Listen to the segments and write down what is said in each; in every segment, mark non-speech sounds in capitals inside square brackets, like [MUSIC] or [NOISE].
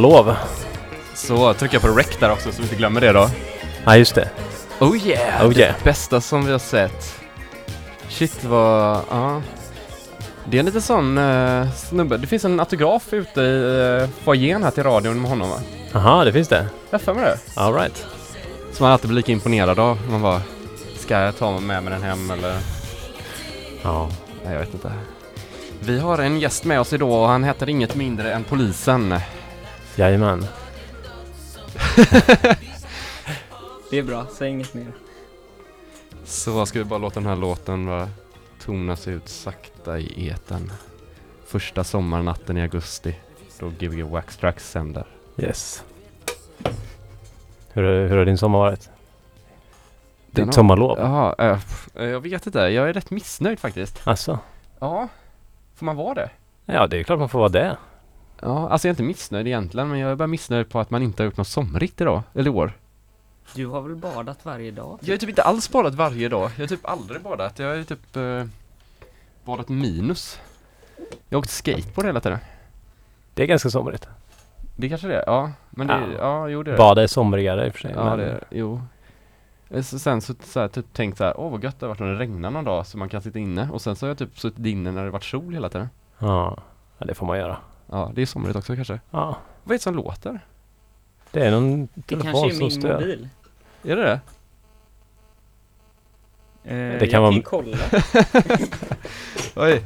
lov. Så trycker jag på rec där också så vi inte glömmer det då. Ja, just det. Oh yeah! Oh det yeah. bästa som vi har sett. Shit vad, ja. Det är en liten sån uh, snubbe. Det finns en autograf ute i uh, foajén här till radion med honom va? Jaha, det finns det. Jag har det. All right. Som man alltid blir lika imponerad av. Man bara, ska jag ta med mig den hem eller? Ja. Nej, jag vet inte. Vi har en gäst med oss idag och han heter inget mindre än polisen. Jajamän. [LAUGHS] Det är bra, säg inget mer. Så ska vi bara låta den här låten bara tonas ut sakta i eten. Första sommarnatten i augusti. Då Gbg Wax Tracks sänder. Yes. Hur, har- hur har din sommar varit? Den Ditt har- sommarlov? Jaha, äh, pff, eh, jag vet inte. Jag är rätt missnöjd faktiskt. Alltså. Ja, får man vara det? Ja, det är klart man får vara det. Ja, alltså jag är inte missnöjd egentligen, men jag är bara missnöjd på att man inte har gjort något somrigt idag, eller i år. Du har väl badat varje dag? Jag har typ inte alls badat varje dag. Jag har typ aldrig badat. Jag har typ eh, badat minus. Jag har åkt skateboard hela tiden. Det är ganska somrigt. Det kanske det är, ja. Men det, Ja. ja, jo det är det. Bada är somrigare i och för sig. Ja, men- det är jo. Eh, Så sen så, så här, typ tänkt så här, åh vad gött det har varit när det regnar någon dag så man kan sitta inne. Och sen så har jag typ suttit inne när det varit sol hela tiden. Ja. ja, det får man göra. Ja, det är somrigt också kanske. Ja. Vad är det som låter? Det är någon Det telefon kanske är som min stör. mobil. Är det det? Eh, Det jag kan vara- ju kolla. [LAUGHS] Oj.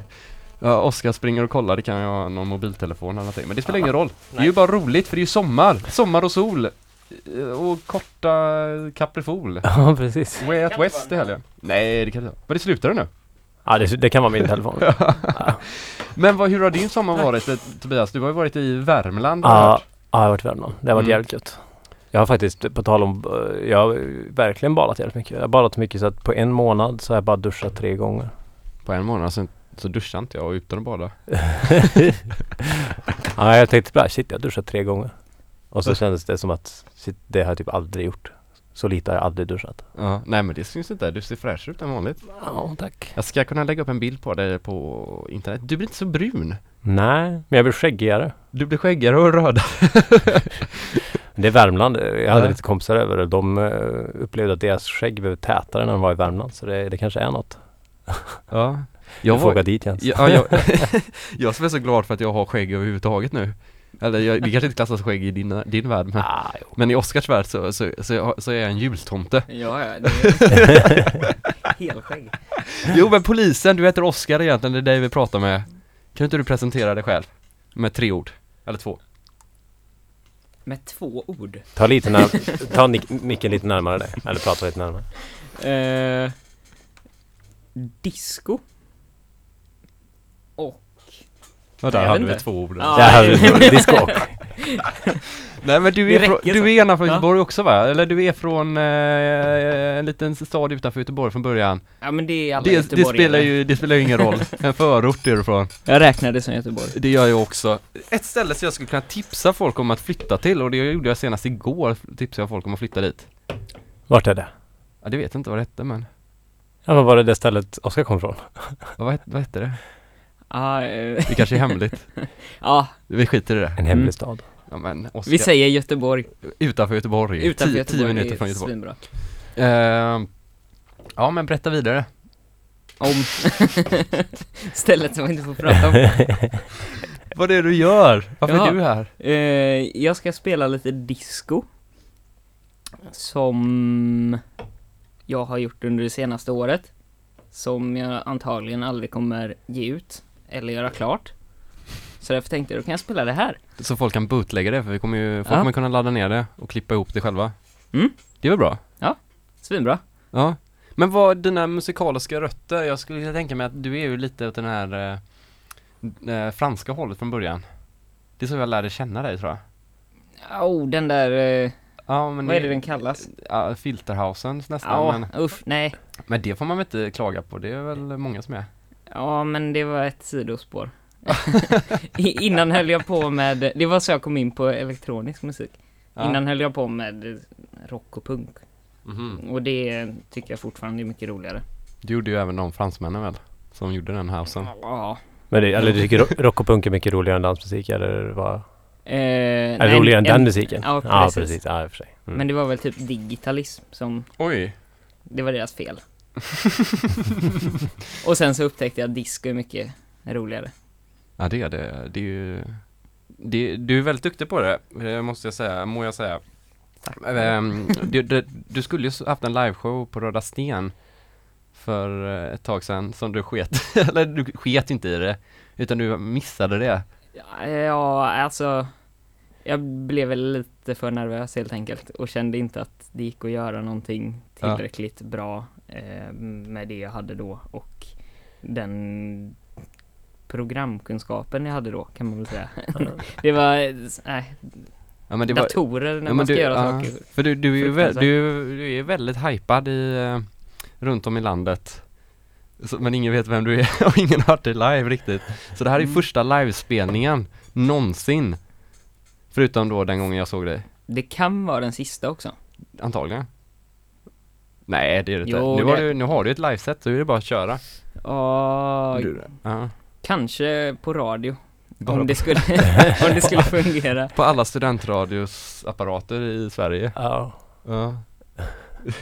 Ja, Oskar springer och kollar, det kan ju ha någon mobiltelefon eller någonting. Men det spelar ingen roll. Det är ju bara roligt för det är ju sommar. Sommar och sol. Eh, Och korta kaprifol. [LAUGHS] Ja, precis. Way out Kan det west i vara helgen. Nej, det kan det inte vara. Men det slutar det nu. Ja, det, det kan vara min telefon. [LAUGHS] ja. Men vad, hur har din sommar varit Tobias? Du har ju varit i Värmland Ja, ja, jag har varit i Värmland. Det har varit Mm. jävligt gött. Jag har faktiskt, på tal om, eh, jag har verkligen badat jävligt mycket. Jag har badat så mycket så att på en månad så har jag bara duschat tre gånger. På en månad så, så duschade inte jag utan att bada. [LAUGHS] ja, jag tänkte bara shit, jag duschat tre gånger. Och så kändes det som att shit, det har jag typ aldrig gjort. Så lite har jag aldrig duschat. Ja, nej men det syns inte. Du ser fräsch ut än vanligt. Ja, tack. Jag ska kunna lägga upp en bild på dig på internet. Du blir inte så brun. Nej, men jag blir skäggigare. Du blir skäggigare och rödare. [LAUGHS] Det är Värmland. Jag hade Ja. lite kompisar över och de eh, upplevde att deras skägg blev tätare när de var i Värmland. Så det, det kanske är något. [LAUGHS] Ja. Jag Jag åka var, dit Jens. ja, jag, [LAUGHS] jag som är så glad för att jag har skägg överhuvudtaget nu. Eller jag, det kanske inte klassas skägg i din, din värld men, Ah, jo. men i Oskars värld så, så, så, så är jag en jultomte. Ja, ja, det är [LAUGHS] helskägg. Jo men polisen, du heter Oskar egentligen, det är dig vi pratar med. Kan inte du presentera dig själv? Med tre ord. Eller två. Med två ord. Ta lite när, ta micken lite närmare dig. Eller prata lite närmare. Eh, disco. Och... Ja, där hade vi två ord. Ja. Det här är disco. Nej men du Det är, från, räcker du är gärna från Ja. Göteborg också va? Eller du är från eh, en liten stad utanför Göteborg från början? Ja men det är alla Det, det, göteborgare. spelar ju, det spelar ju ingen roll. [LAUGHS] En förort är du från. Jag räknade som Göteborg. Det gör jag också. Ett ställe som jag skulle kunna tipsa folk om att flytta till och det gjorde jag senast igår, tipsade jag folk om att flytta dit. Vart är det? Ja, det vet jag inte vad det hette men, Ja, vad var det det stället Oskar kom från? ja, vad, vad hette det? Ja, eh, Det kanske är hemligt. [LAUGHS] ja, Vi skiter i det. En hemlig Mm. stad. Ja men vi säger Göteborg. utanför Göteborg. Utanför Tio- Göteborg. Tio minuter det är från Göteborg. Svinbra. Ehm, ja men berätta vidare. Om [LAUGHS] stället som vi inte får prata om. [LAUGHS] Vad det är du gör? Varför Ja. är du här? Eh, jag ska spela lite disco. Som jag har gjort under det senaste året. Som jag antagligen aldrig kommer ge ut eller göra klart. Så därför tänkte jag, då kan jag spela det här. Så folk kan bootlägga det för vi kommer ju, folk Ja. kommer kunna ladda ner det och klippa ihop det själva. Mm. Det är väl bra? Svinbra. Ja. Men vad dina musikaliska rötter, jag skulle tänka mig att du är ju lite åt den här eh, eh, franska hållet från början. Det är så jag lärde känna dig tror jag. Oh, den där, eh, Ja men vad är det den kallas? Ja, Filterhausen nästan Ja, men, usch, nej. men det får man väl inte klaga på, det är väl många som är. Ja, men det var ett sidospår. [LAUGHS] Innan höll jag på med, det var så jag kom in på elektronisk musik. Ja. Innan höll jag på med rock och punk. Mhm. Och det tycker jag fortfarande är mycket roligare. Det gjorde ju även de fransmännen väl? Som gjorde den housen. Ja, Men det, eller du tycker ro- rock och punk är mycket roligare än dansmusik eller vad? Eh, Är det nej, roligare än en- den musiken? Ja, Ja, precis. precis. Ja, i och för sig. Mm. Men det var väl typ digitalism som, Oj. det var deras fel. [LAUGHS] och sen så upptäckte jag att disco är mycket roligare. Ja det är det. Det är ju... Det, du är väldigt duktig på det, det måste jag säga, må jag säga. Tack. Ehm, du, du, du skulle ju haft en liveshow på Röda Sten för eh, ett tag sedan som du sket, [LAUGHS] eller du sket inte i det, utan du missade det. Ja, Ja, alltså jag blev väl lite för nervös helt enkelt och kände inte att det gick att göra någonting Ja. tillräckligt bra eh, med det jag hade då och den programkunskapen jag hade då kan man väl säga. [LAUGHS] det var, nej, Ja, men det var, datorer när ja, man ska du, göra ja, saker. För du, du, är ju vä- du, du är väldigt hypad i, eh, runt om i landet. Så, men ingen vet vem du är [LAUGHS] och ingen har hört dig live riktigt. Så det här är Mm. första livespelningen någonsin. Förutom då den gången jag såg dig. Det kan vara den sista också. Antagligen. Nej det är det inte. Jo, nu, har det- du, nu har du ett liveset så är det bara att köra. Ja, Du, ja. kanske på radio. Bara om, det skulle, [LAUGHS] om det skulle [LAUGHS] fungera. På alla studentradios-apparater i Sverige. Ja. Ja.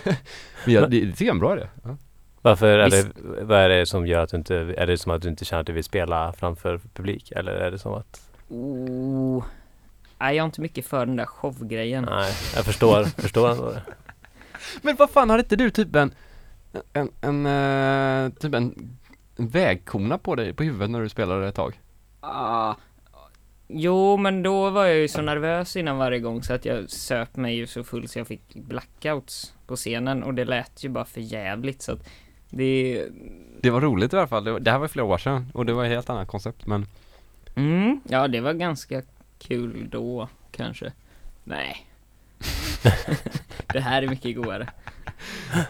[LAUGHS] Men jag, det, det tycker jag är en bra idé. Ja. Varför är det, vad är det som gör att du inte, är det som att du inte känner att du vill spela framför publik? Eller är det som att, Oh. Nej, jag är inte mycket för den där showgrejen. nej, jag förstår, förstår ändå det. Men vad fan, hade inte du typ en, en, en, eh, typ en vägkona på dig, på huvudet när du spelade ett tag? Ah. Jo, men då var jag ju så nervös innan varje gång så att jag söp mig ju så full så jag fick blackouts på scenen och det lät ju bara för jävligt så att det... Det var roligt i alla fall, det, var, det här var flera år sedan och det var ett helt annat koncept men Mm, ja, det var ganska kul då, kanske. Nej. [LAUGHS] det här är mycket godare.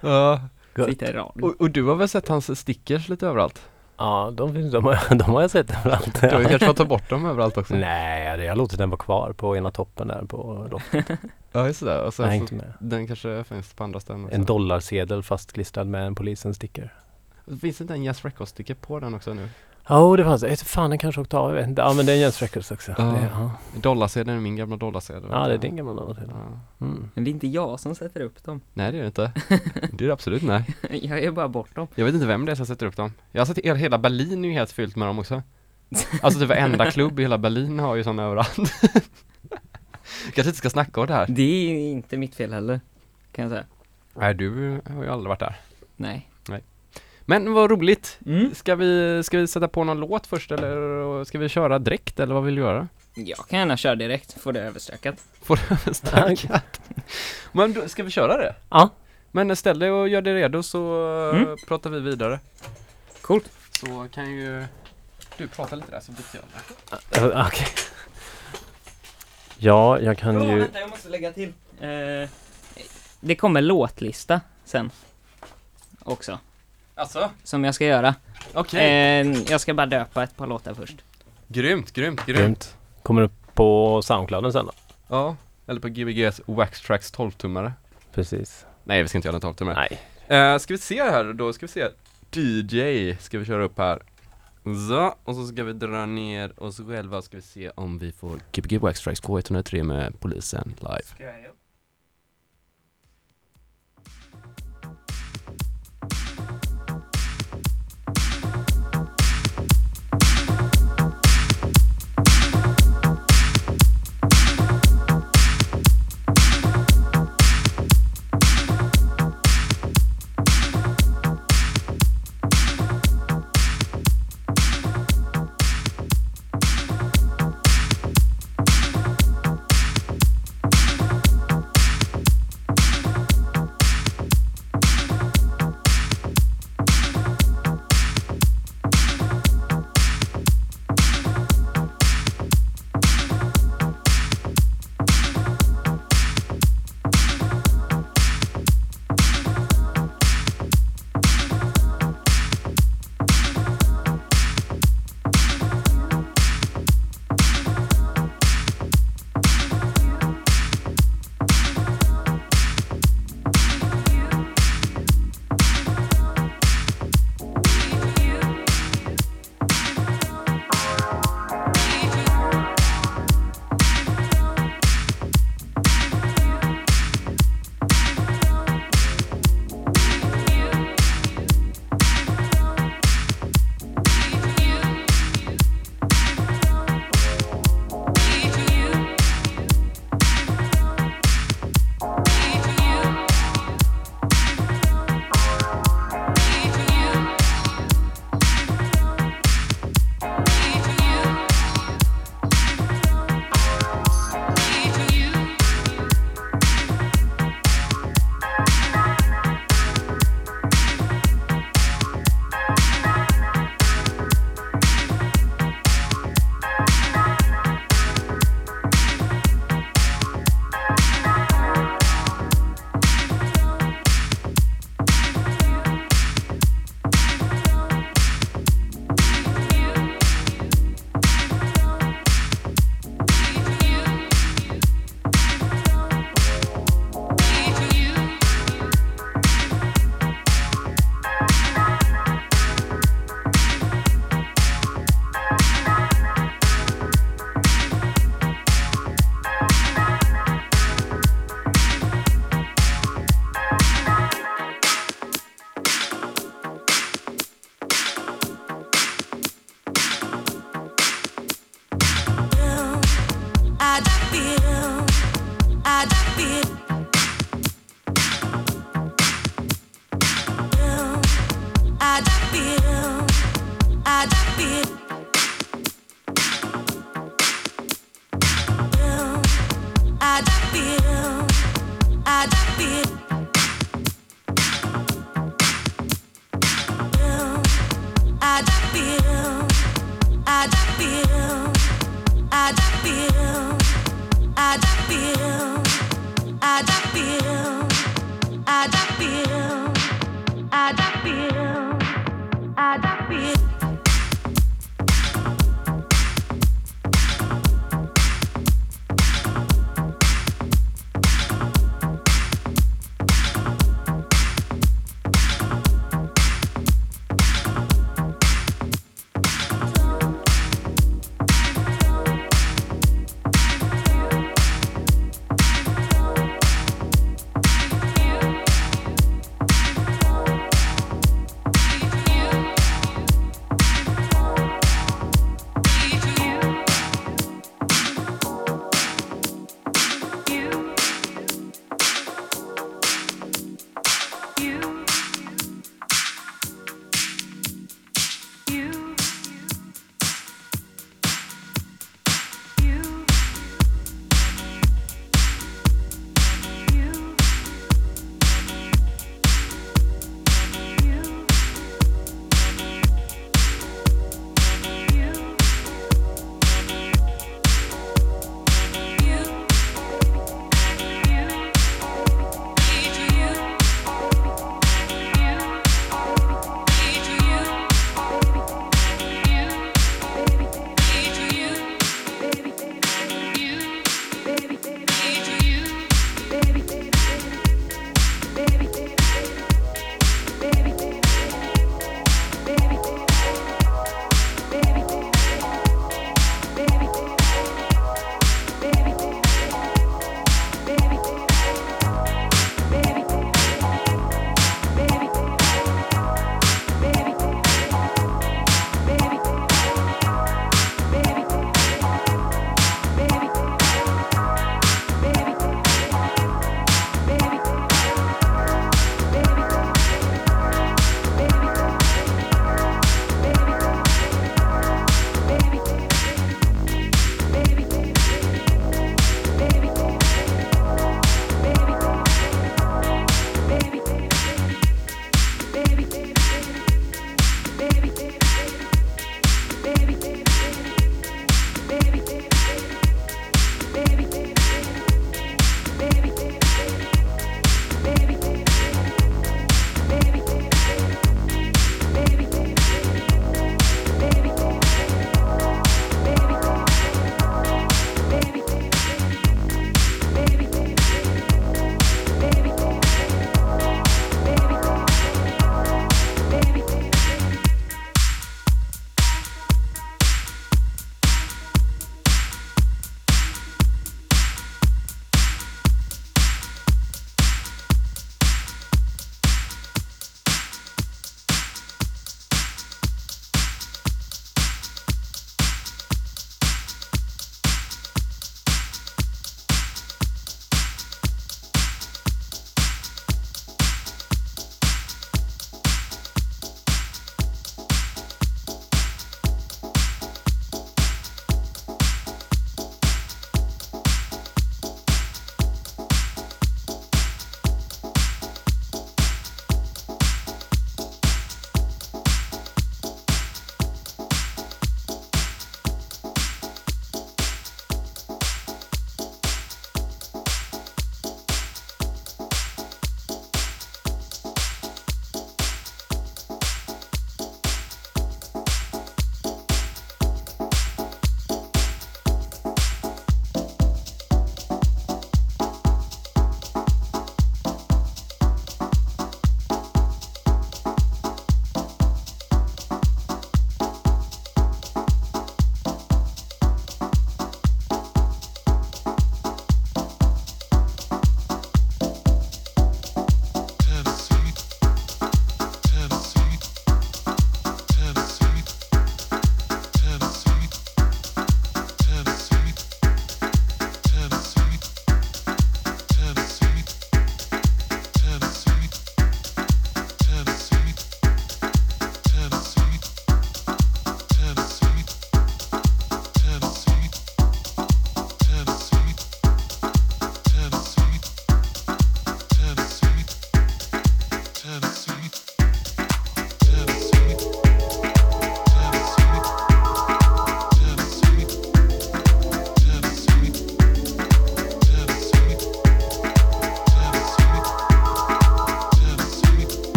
Ja, Gott. Sitta i radio. och, och du har väl sett hans stickers lite överallt? Ja, de, finns, de, har, de har jag sett överallt. Du har ju kanske fått ta bort dem överallt också? Nej, det- jag har låtit den vara kvar på ena toppen där på loftet. [LAUGHS] Ja just det, och sen så, med. den kanske finns på andra ställen också. En dollarsedel fastklistrad med en polisens sticker. Finns det inte en Yes Records sticker på den också nu? Ja, oh, det fanns det. Fan, den kanske åkte av. Jag vet inte. Ja, men det är en Jens Records också. Ja. Det, ja. Dollarsedeln är min gamla dollarsedel. ja, det är din gamla dollarsedel. Ja. Mm. Men det är inte jag som sätter upp dem. Nej det är det inte. [LAUGHS] Det är det absolut nej. Jag ger bara bort dem. Jag vet inte vem det är som sätter upp dem. Jag har sett hela- hela Berlin är ju helt fyllt med dem också. Alltså typ varenda klubb i hela Berlin har ju sådana överallt. [LAUGHS] Kanske inte ska snacka om det här. Det är inte mitt fel heller, kan jag säga. Nej du har ju aldrig varit där. Nej. Men vad roligt. Mm. Ska vi, ska vi sätta på någon låt först eller ska vi köra direkt eller vad vill du göra? Jag kan gärna köra direkt, få det överstökat. Får du starkat? Men då, ska vi köra det? Ja. Men ställ dig och gör dig redo så Mm. pratar vi vidare. Coolt. Så kan ju du prata lite där så byter jag. Uh, Okej. Ja, jag kan ju... vänta, jag måste lägga till. Eh, det kommer låtlista sen. Också. Alltså? Som jag ska göra. Okej. Eh, jag ska bara döpa ett par låtar först. Grymt, grymt, grymt. Grymt. Kommer upp på Soundclouden sen då? Ja, eller på Gbgs Wax Tracks 12-tummare. Precis. Nej, vi ska inte göra en 12-tummare. Nej. Uh, ska vi se här då, ska vi se. DJ ska vi köra upp här. Så, och så ska vi dra ner oss själva ska vi se om vi får Gbg Wax Tracks K103 med polisen live.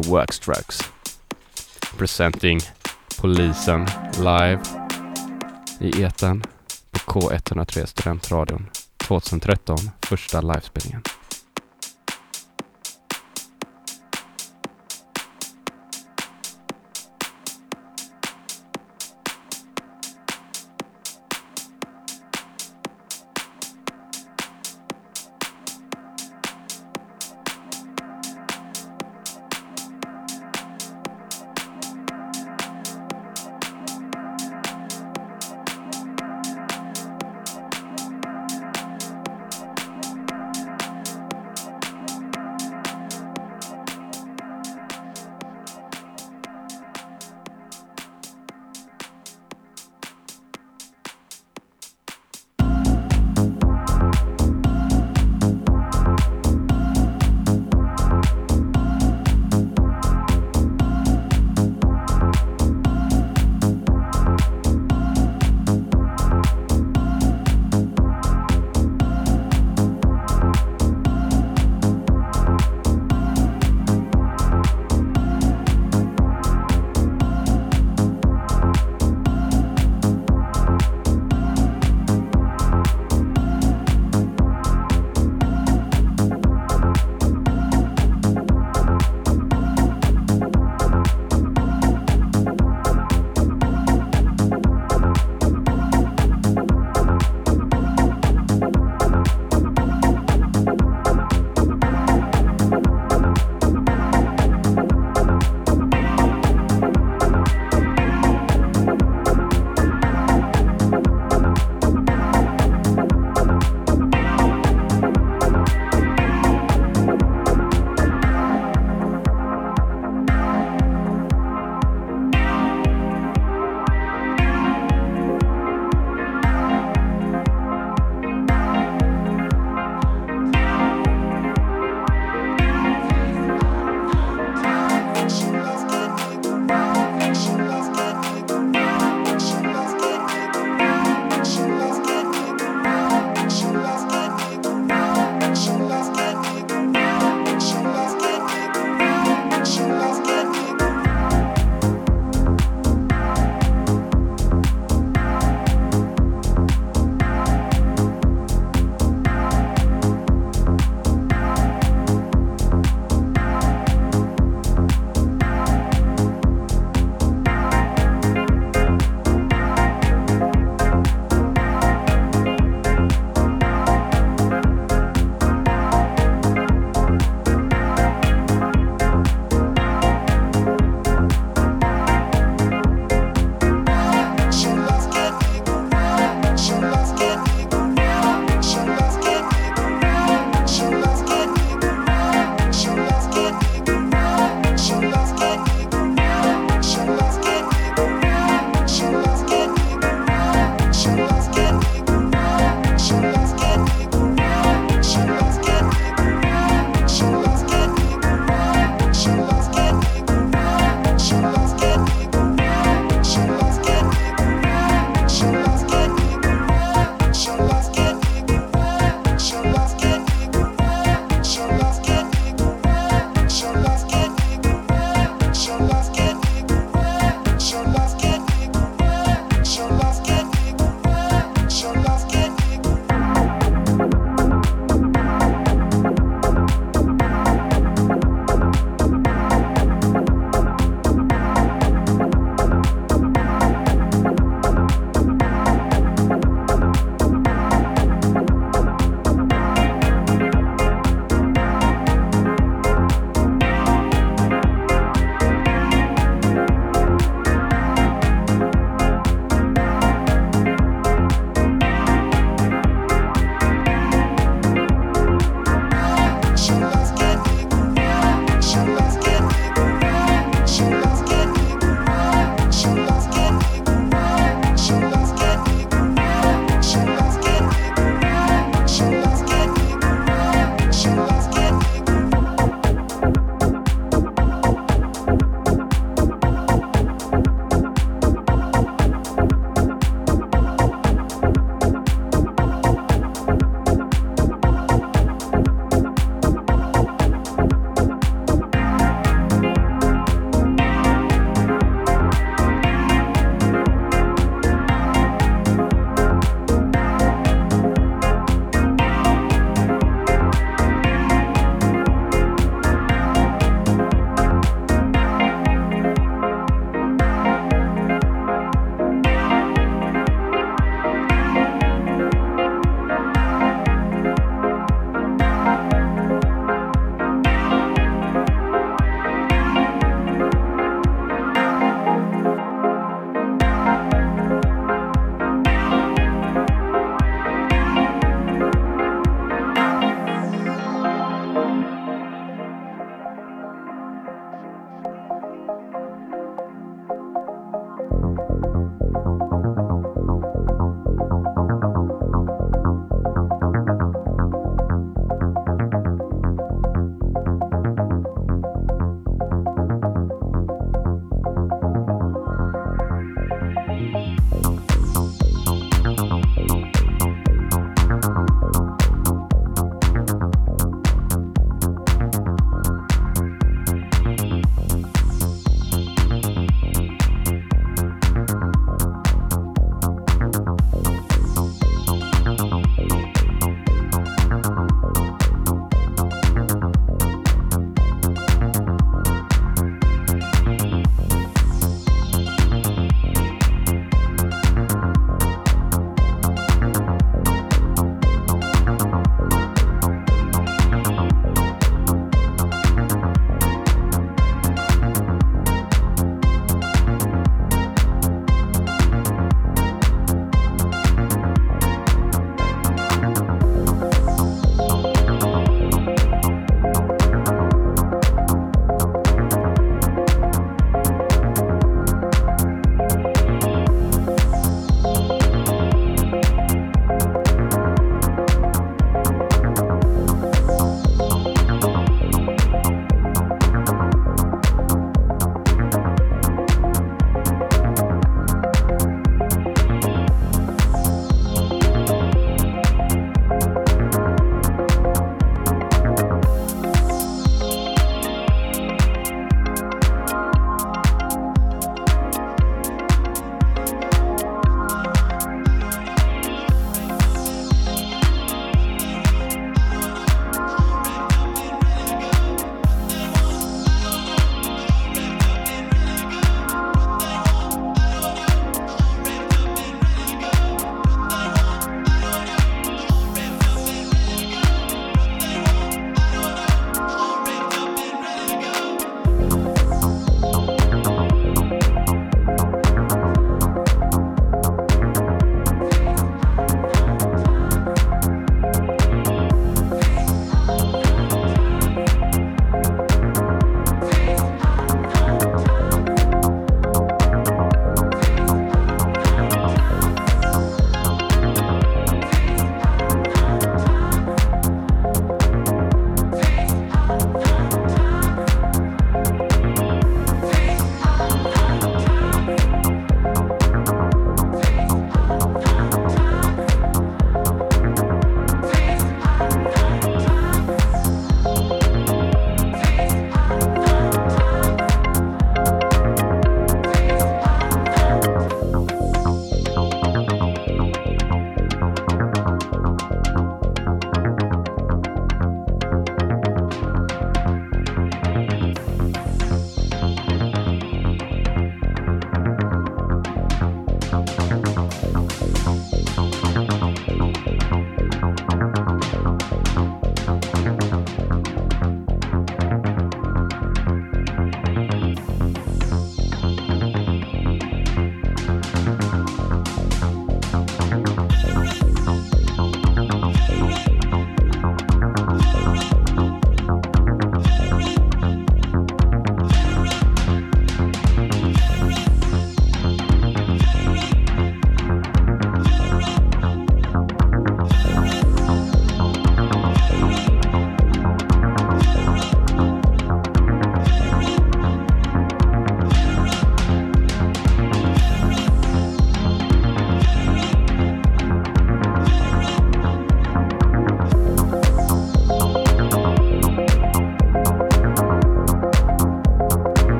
Gbg Workstrokes. Presenting Polisen live i etern på K103 Studentradion 2013, första livespelningen.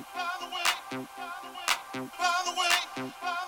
By the way, by the way, by the way, by the way.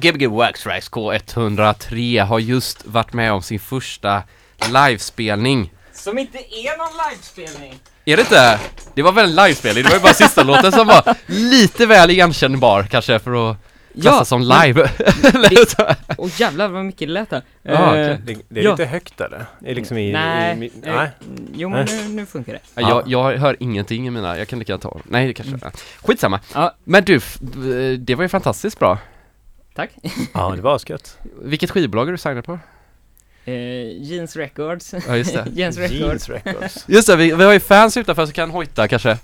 Gbg Waxtrax K103 har just varit med om sin första livespelning. Som inte är någon livespelning. Är det inte? Det var väl en livespelning, det var ju bara sista [LAUGHS] låten som var lite väl igenkännbar kanske för att klassas som live. [LAUGHS] Åh jävlar vad mycket det lät här. Ja, Eh, okej. Det, det är Ja. lite högt eller? Det är liksom i... nej, i, i, eh, nej. Jo men nu, nu funkar det. Ja, jag, jag hör ingenting i mina, jag kan lika gärna ta Nej det kanske Mm. Skitsamma. Ja. Men du, f- det var ju fantastiskt bra. Tack. Ja, det var skött. Vilket skivbolag är du signad på? Eh, Jeans Records. Ja just det. [LAUGHS] Jeans Records. Jeans Records. Just det, vi, vi har ju fans utanför som kan hojta kanske.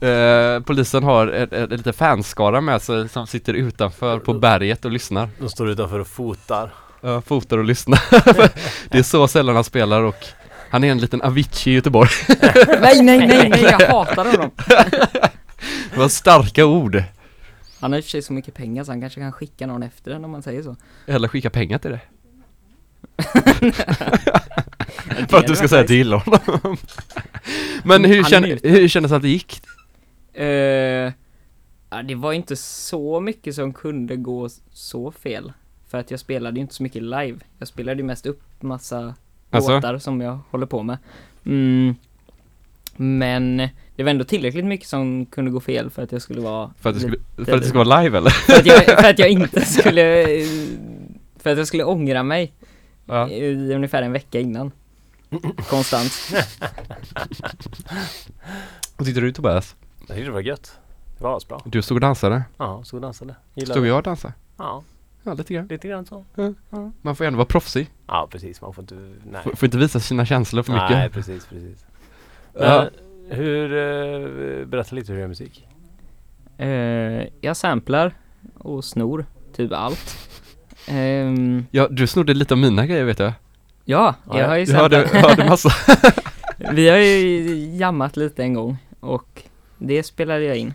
Eh, polisen har en, en, en liten fanskara med sig som sitter utanför på berget och lyssnar. De står utanför och fotar. Ja, fotar och lyssnar. [LAUGHS] det är så sällan han spelar och han är en liten Avicii i Göteborg. [LAUGHS] nej, nej, nej, nej, [LAUGHS] jag hatar honom. Det var starka ord. Han har i och för sig så mycket pengar så han kanske kan skicka någon efter den om man säger så. Eller skicka pengar till det. För att du ska säga gillar honom. Men hur, känn, hur kändes det att det gick? Eh, det var inte så mycket som kunde gå så fel. För att jag spelade ju inte så mycket live. Jag spelade ju mest upp massa Alltså? låtar som jag håller på med. Mm. Men det var ändå tillräckligt mycket som kunde gå fel för att jag skulle vara För att lite- skulle, för att det skulle vara live eller? för, att jag, för att jag [LAUGHS] inte skulle För att jag skulle ångra mig Ja. i ungefär en vecka innan Konstant [LAUGHS] Vad tyckte du Tobias? Jag tyckte det var gött. Det var asbra. Du stod och dansade. Ja, stod och dansade. Gillade Stod jag och dansade? Ja, Ja, lite grann. lite grann så. Man får ändå vara proffsig. Ja, precis. Man får inte... Nej. Får, får inte visa sina känslor för mycket. Nej, precis, precis. Men Ja. hur... Eh, berätta lite hur du gör musik. eh, Jag samplar och snor typ allt Ehm, Ja, du snodde lite av mina grejer vet jag. Ja, Ja, jag har ju Du hörde, samplat hörde massa. [LAUGHS] Vi har ju jammat lite en gång och det spelade jag in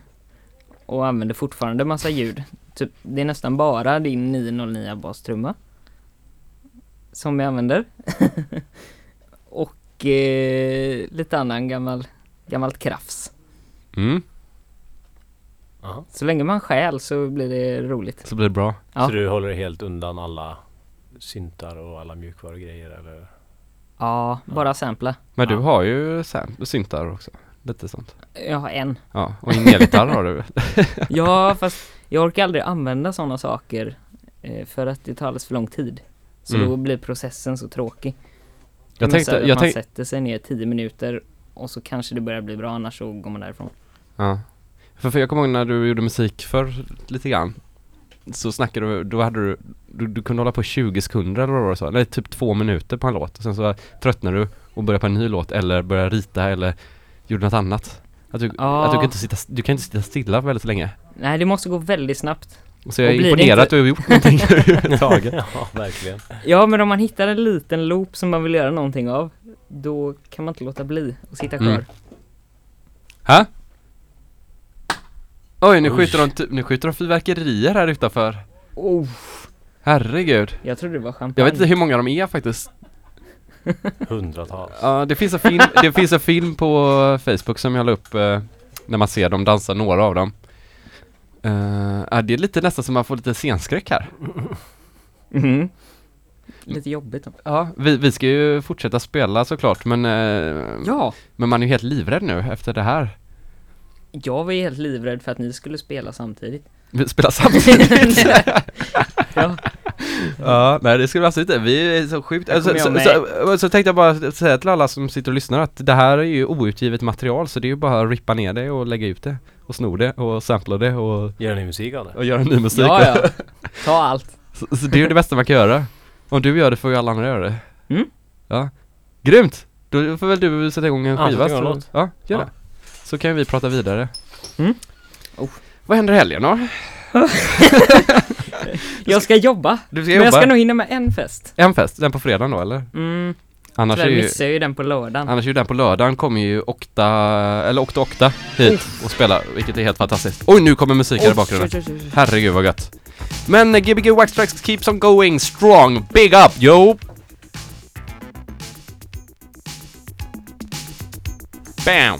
och använder fortfarande massa ljud. Typ, det är nästan bara din 909 bastrumma som jag använder. [LAUGHS] och eh, lite annan gammal, gammalt krafs. Mm, Aha. Så länge man stjäl så blir det roligt. så blir det bra. Ja. Så du håller helt undan alla syntar och alla mjukvarugrejer eller? Ja, bara sampla. Men du Ja. har ju sam- syntar också. Lite sånt. Jag har en. Ja, och en elgitarr har du. [LAUGHS] Ja, fast jag orkar aldrig använda sådana saker eh, för att det tar alldeles för lång tid. Så Mm. då blir processen så tråkig. Jag Men tänkte, så att jag man tänkte, sätter sig ner 10 minuter och så kanske det börjar bli bra, annars så går man därifrån. ja. För, för jag kommer ihåg när du gjorde musik för lite grann. Så snackade du, då hade du, du, du kunde hålla på 20 sekunder eller vad det var så. Eller typ två minuter på en låt. Och sen så tröttnade du och började på en ny låt eller började rita eller gjorde något annat. Att du, Ja. att du, kan inte sitta, du kan inte sitta stilla väldigt länge. Nej, det måste gå väldigt snabbt. Så jag är imponerad att du har gjort någonting [LAUGHS] överhuvudtaget. ja, verkligen. Ja, men om man hittar en liten loop som man vill göra någonting av, då kan man inte låta bli att sitta kvar. Mm. Hä? Oj, nu Oj. skjuter, de, ty- nu skjuter de fyrverkerier här utanför. Oh, Herregud. jag trodde det var champagne. Jag vet inte hur många de är faktiskt. Hundratals. Ja, det finns en film, det finns en film på Facebook som jag la upp eh, när man ser dem dansa, några av dem. Eh, ja, det är lite nästan som man får lite scenskräck här. Mhm. Lite jobbigt då. Ja, vi, vi ska ju fortsätta spela såklart, men, eh, Ja, men man är ju helt livrädd nu efter det här. jag var ju helt livrädd för att ni skulle spela samtidigt. Vi spelar samtidigt. [LAUGHS] Ja, Ja, nej det skulle vi absolut inte. Vi är så sjukt, alltså, så, så, så, så tänkte jag bara säga till alla som sitter och lyssnar att det här är ju outgivet material så det är ju bara att rippa ner det och lägga ut det och sno det och sampla det och, Gör ni musik av det? och göra ny musik. ja, ja. [LAUGHS] Ta allt. Så, så det är ju det bästa man kan göra. Om du gör det får ju alla andra göra det. Mm. Ja. Grymt! Då får väl du sätta igång en Ja, skiva. en så, ja, gör Ja. det. Så kan vi prata vidare. Mm. Oh. Vad händer i helgen då? [LAUGHS] [LAUGHS] Jag ska jobba, Du ska men jobba? jag ska nog hinna med en fest. En fest, den på fredagen då eller? Mm, Annars är tyvärr ju, missar jag ju den på lördagen. annars är ju den på lördagen kommer ju Okta, eller Okta Okta hit och spelar, vilket är helt fantastiskt. Oj, nu kommer musik här i bakgrunden. oj, oj, oj. Herregud vad gött. Men eh, Gbg Wax Tracks keeps on going strong. Big up yo! Bam!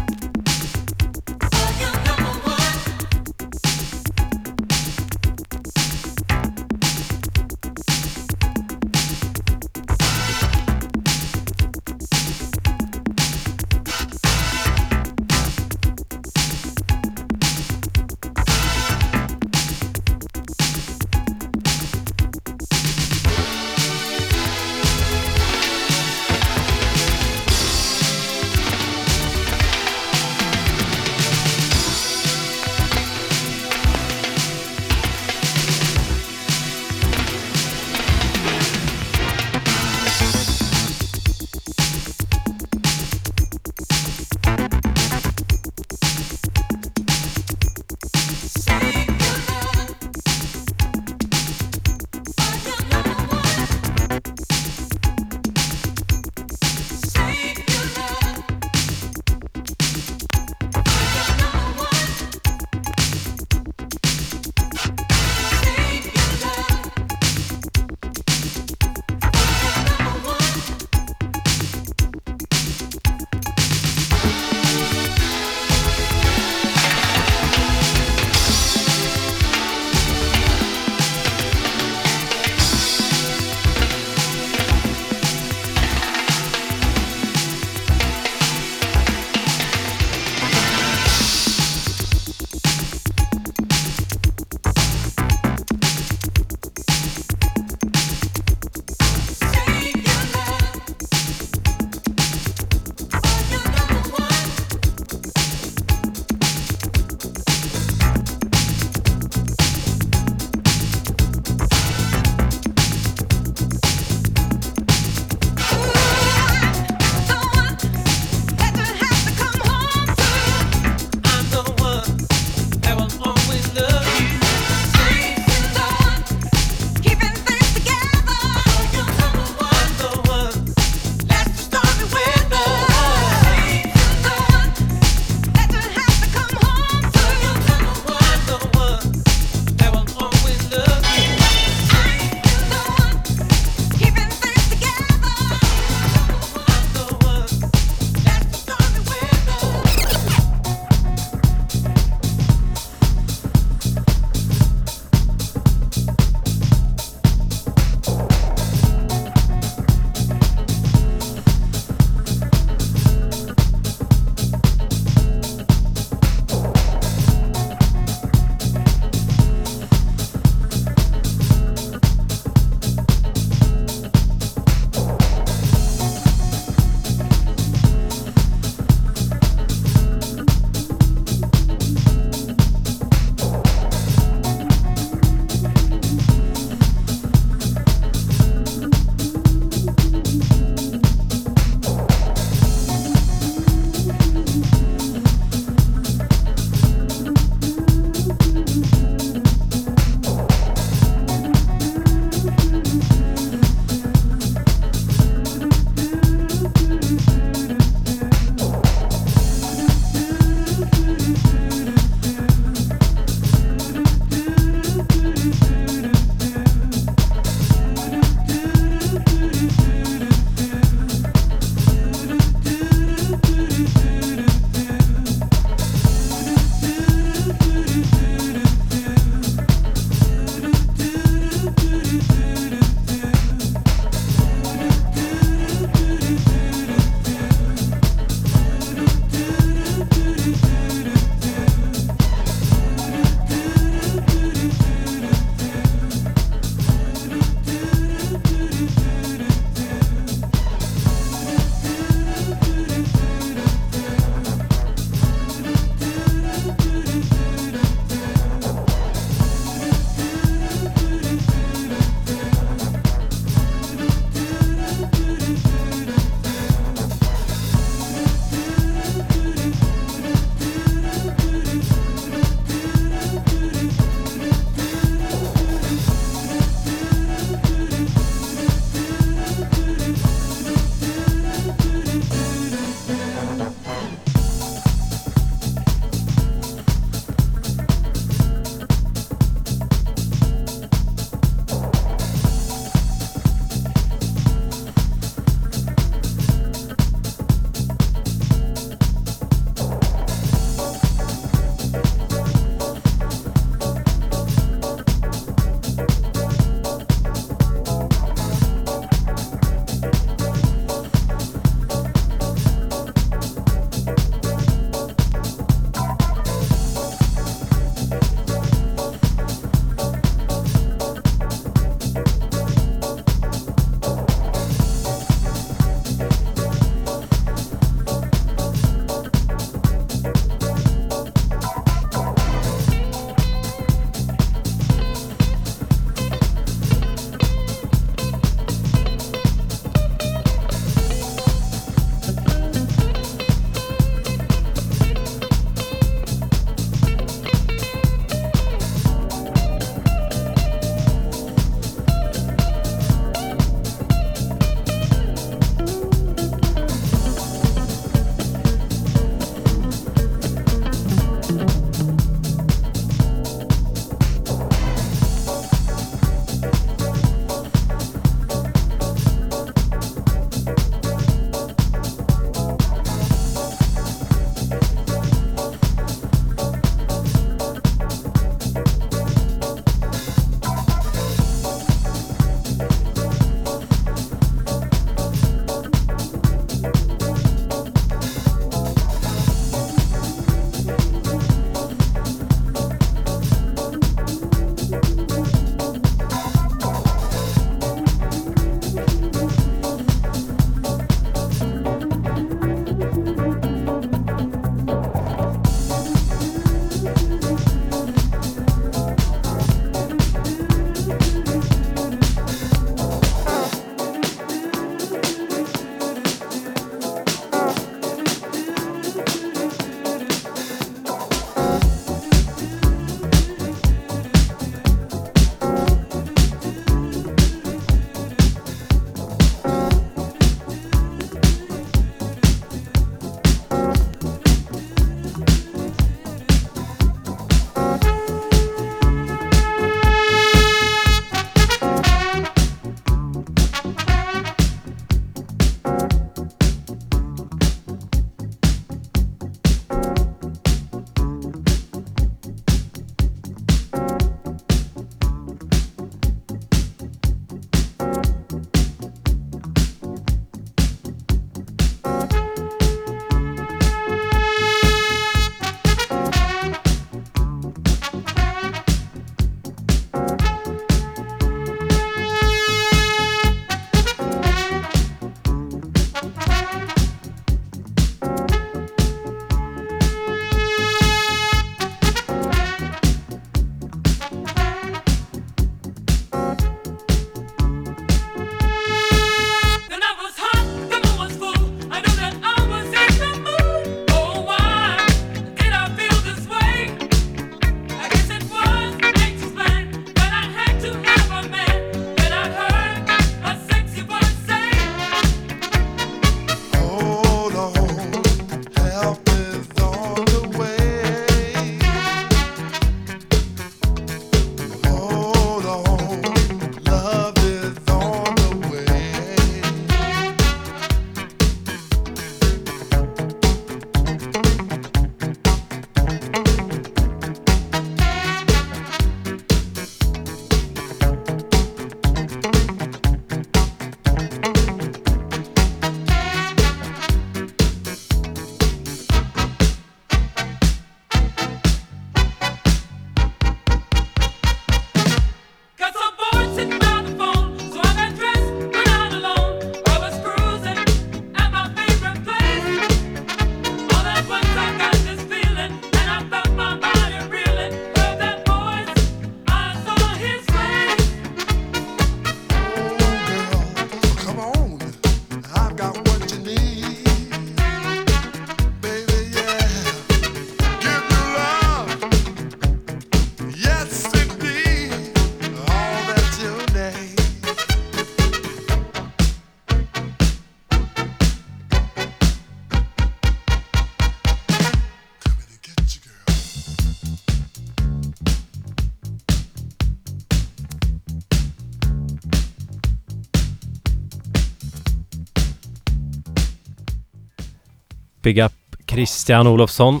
Christian Olofsson.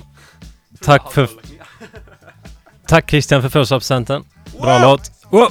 Tack för... [LAUGHS] Tack Christian för födelsedagspresenten. Bra låt. Wow!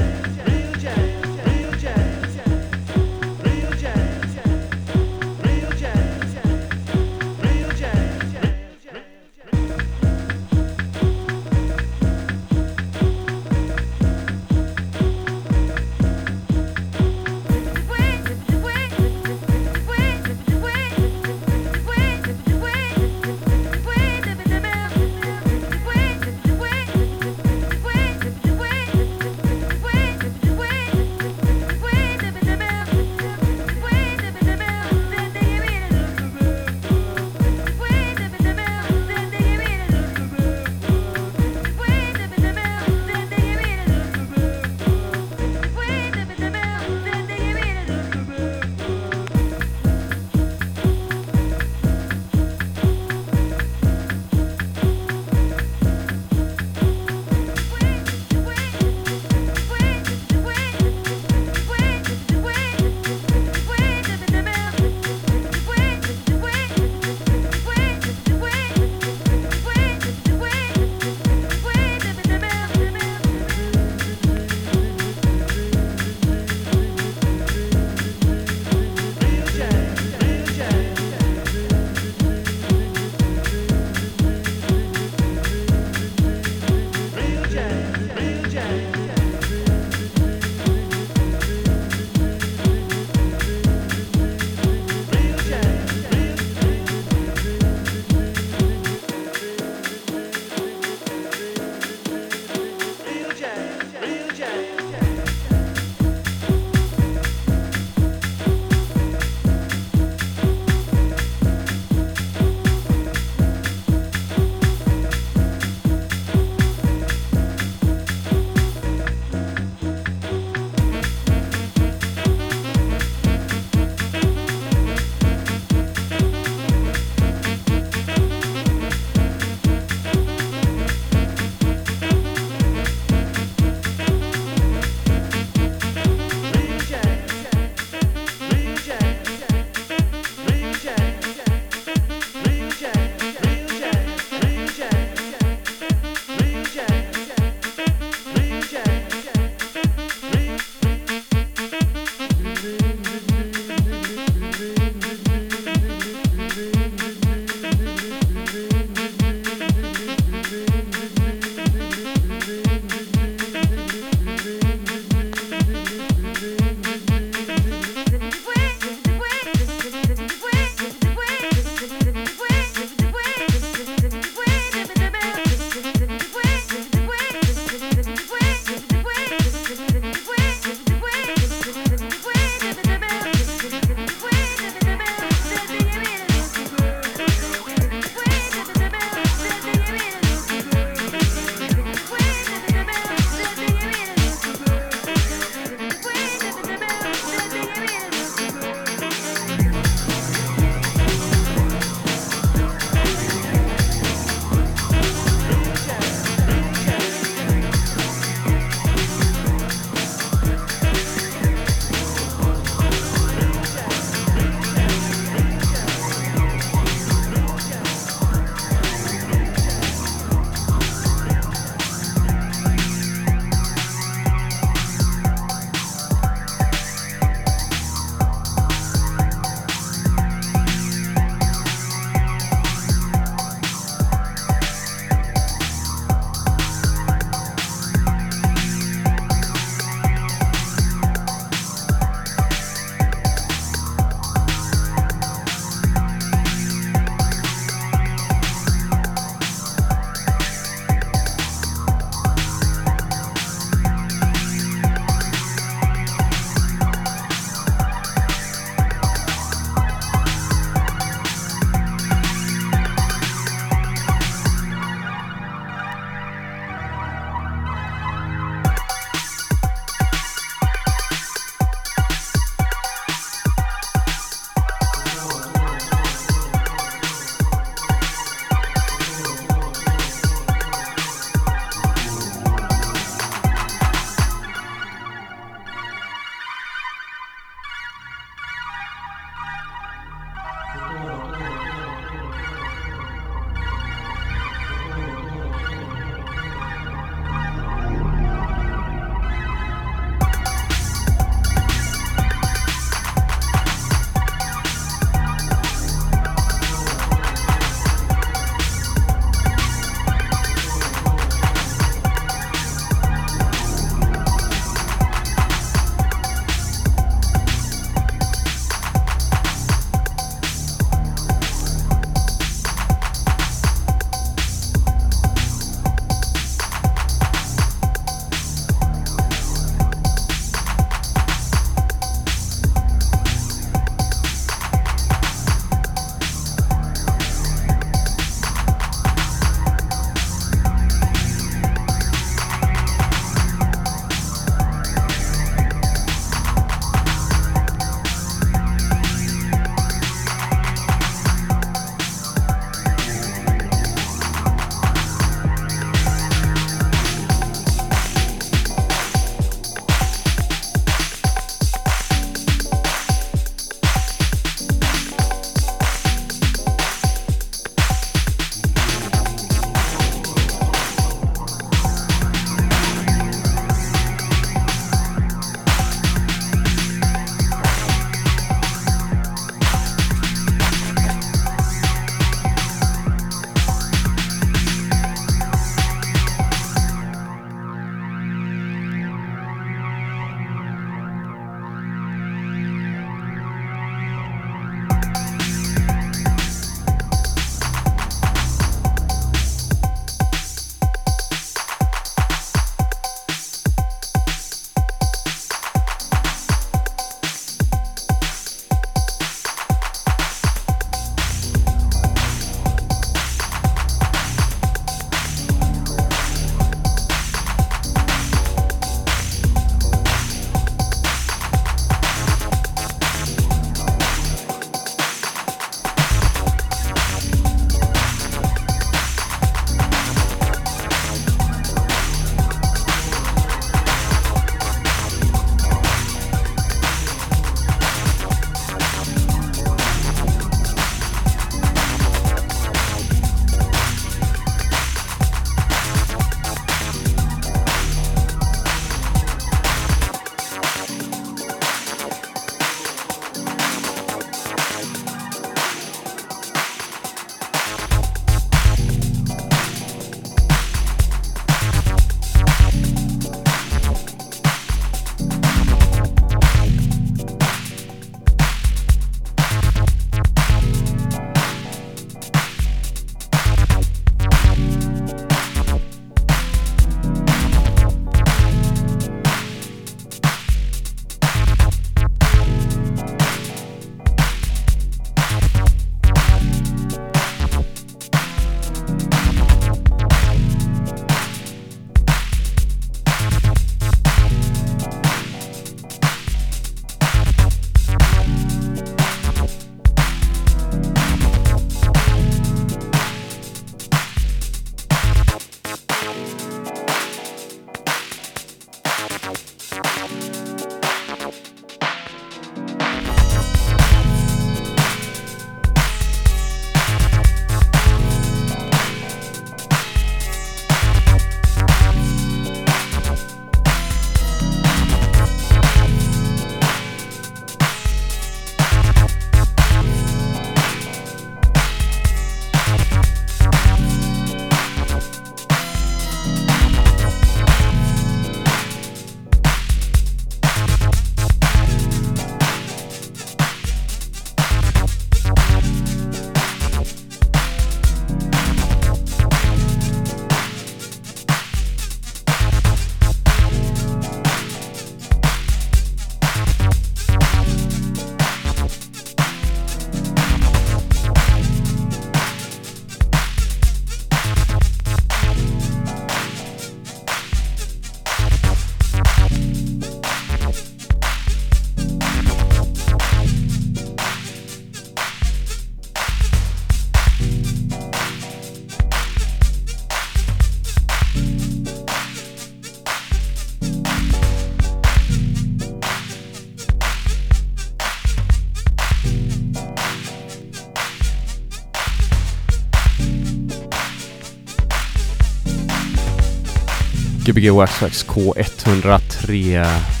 Gbg Waxtrax K103.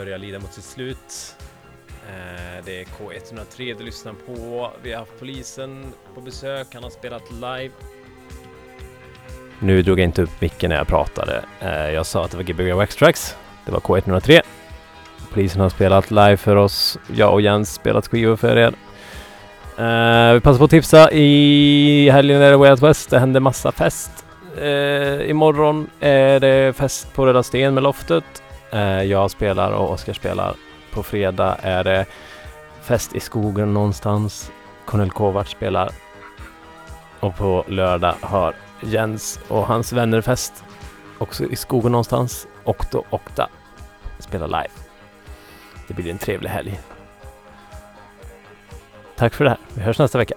Börjar lida mot sitt slut. Eh, det är K103 du lyssnar på. Vi har haft polisen på besök. Han har spelat live. Nu drog jag inte upp micken när jag pratade. Eh, jag sa att det var Gbg Wax Tracks. Det var K103. Polisen har spelat live för oss. Jag och Jens spelat skivor för er. Eh, vi passar på att tipsa. I helgen är det Way Out West. Det händer massa fest. Imorgon är det fest på Röda Sten med Loftet. Eh, jag spelar och Oskar spelar. På fredag är det fest i skogen någonstans. Cornel Kovacs spelar. Och på lördag har Jens och hans vänner fest. Också i skogen någonstans. Okto Okta spelar live. Det blir en trevlig helg. Tack för det här. Vi hörs nästa vecka.